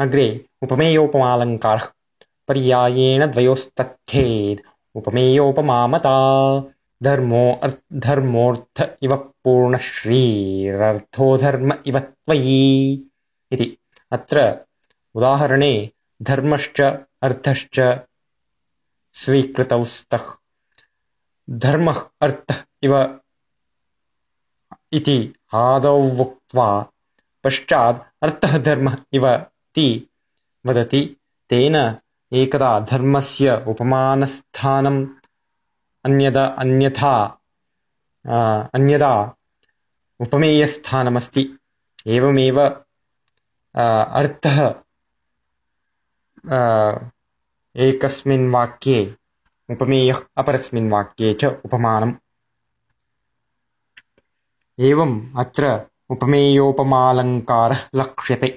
अग्रे उपमेयोपमालङ्कारः पर्यायेण द्वयोस्तथ्येद् उपमेयोपमामता धर्मो धर्मोऽर्थ इव पूर्णश्रीरर्थो धर्म इव त्वयि इति। अत्र उदाहरणे धर्मश्च, अर्थश्च स्वीकृतौ स्तः धर्मः, अर्थः इव इति आदौ उक्त्वा पश्चात् अर्थः धर्मः इव इति वदति। तेन एकदा धर्मस्य उपमानस्थानम् अन्यदा अन्यथा अन्यदा उपमेयस्थानमस्ति। एवमेव अर्थः एकस्मिन् वाक्ये उपमेयः अपरस्मिन् वाक्ये च उपमानम्। एवम् अत्र उपमेयोपमालङ्कारः लक्ष्यते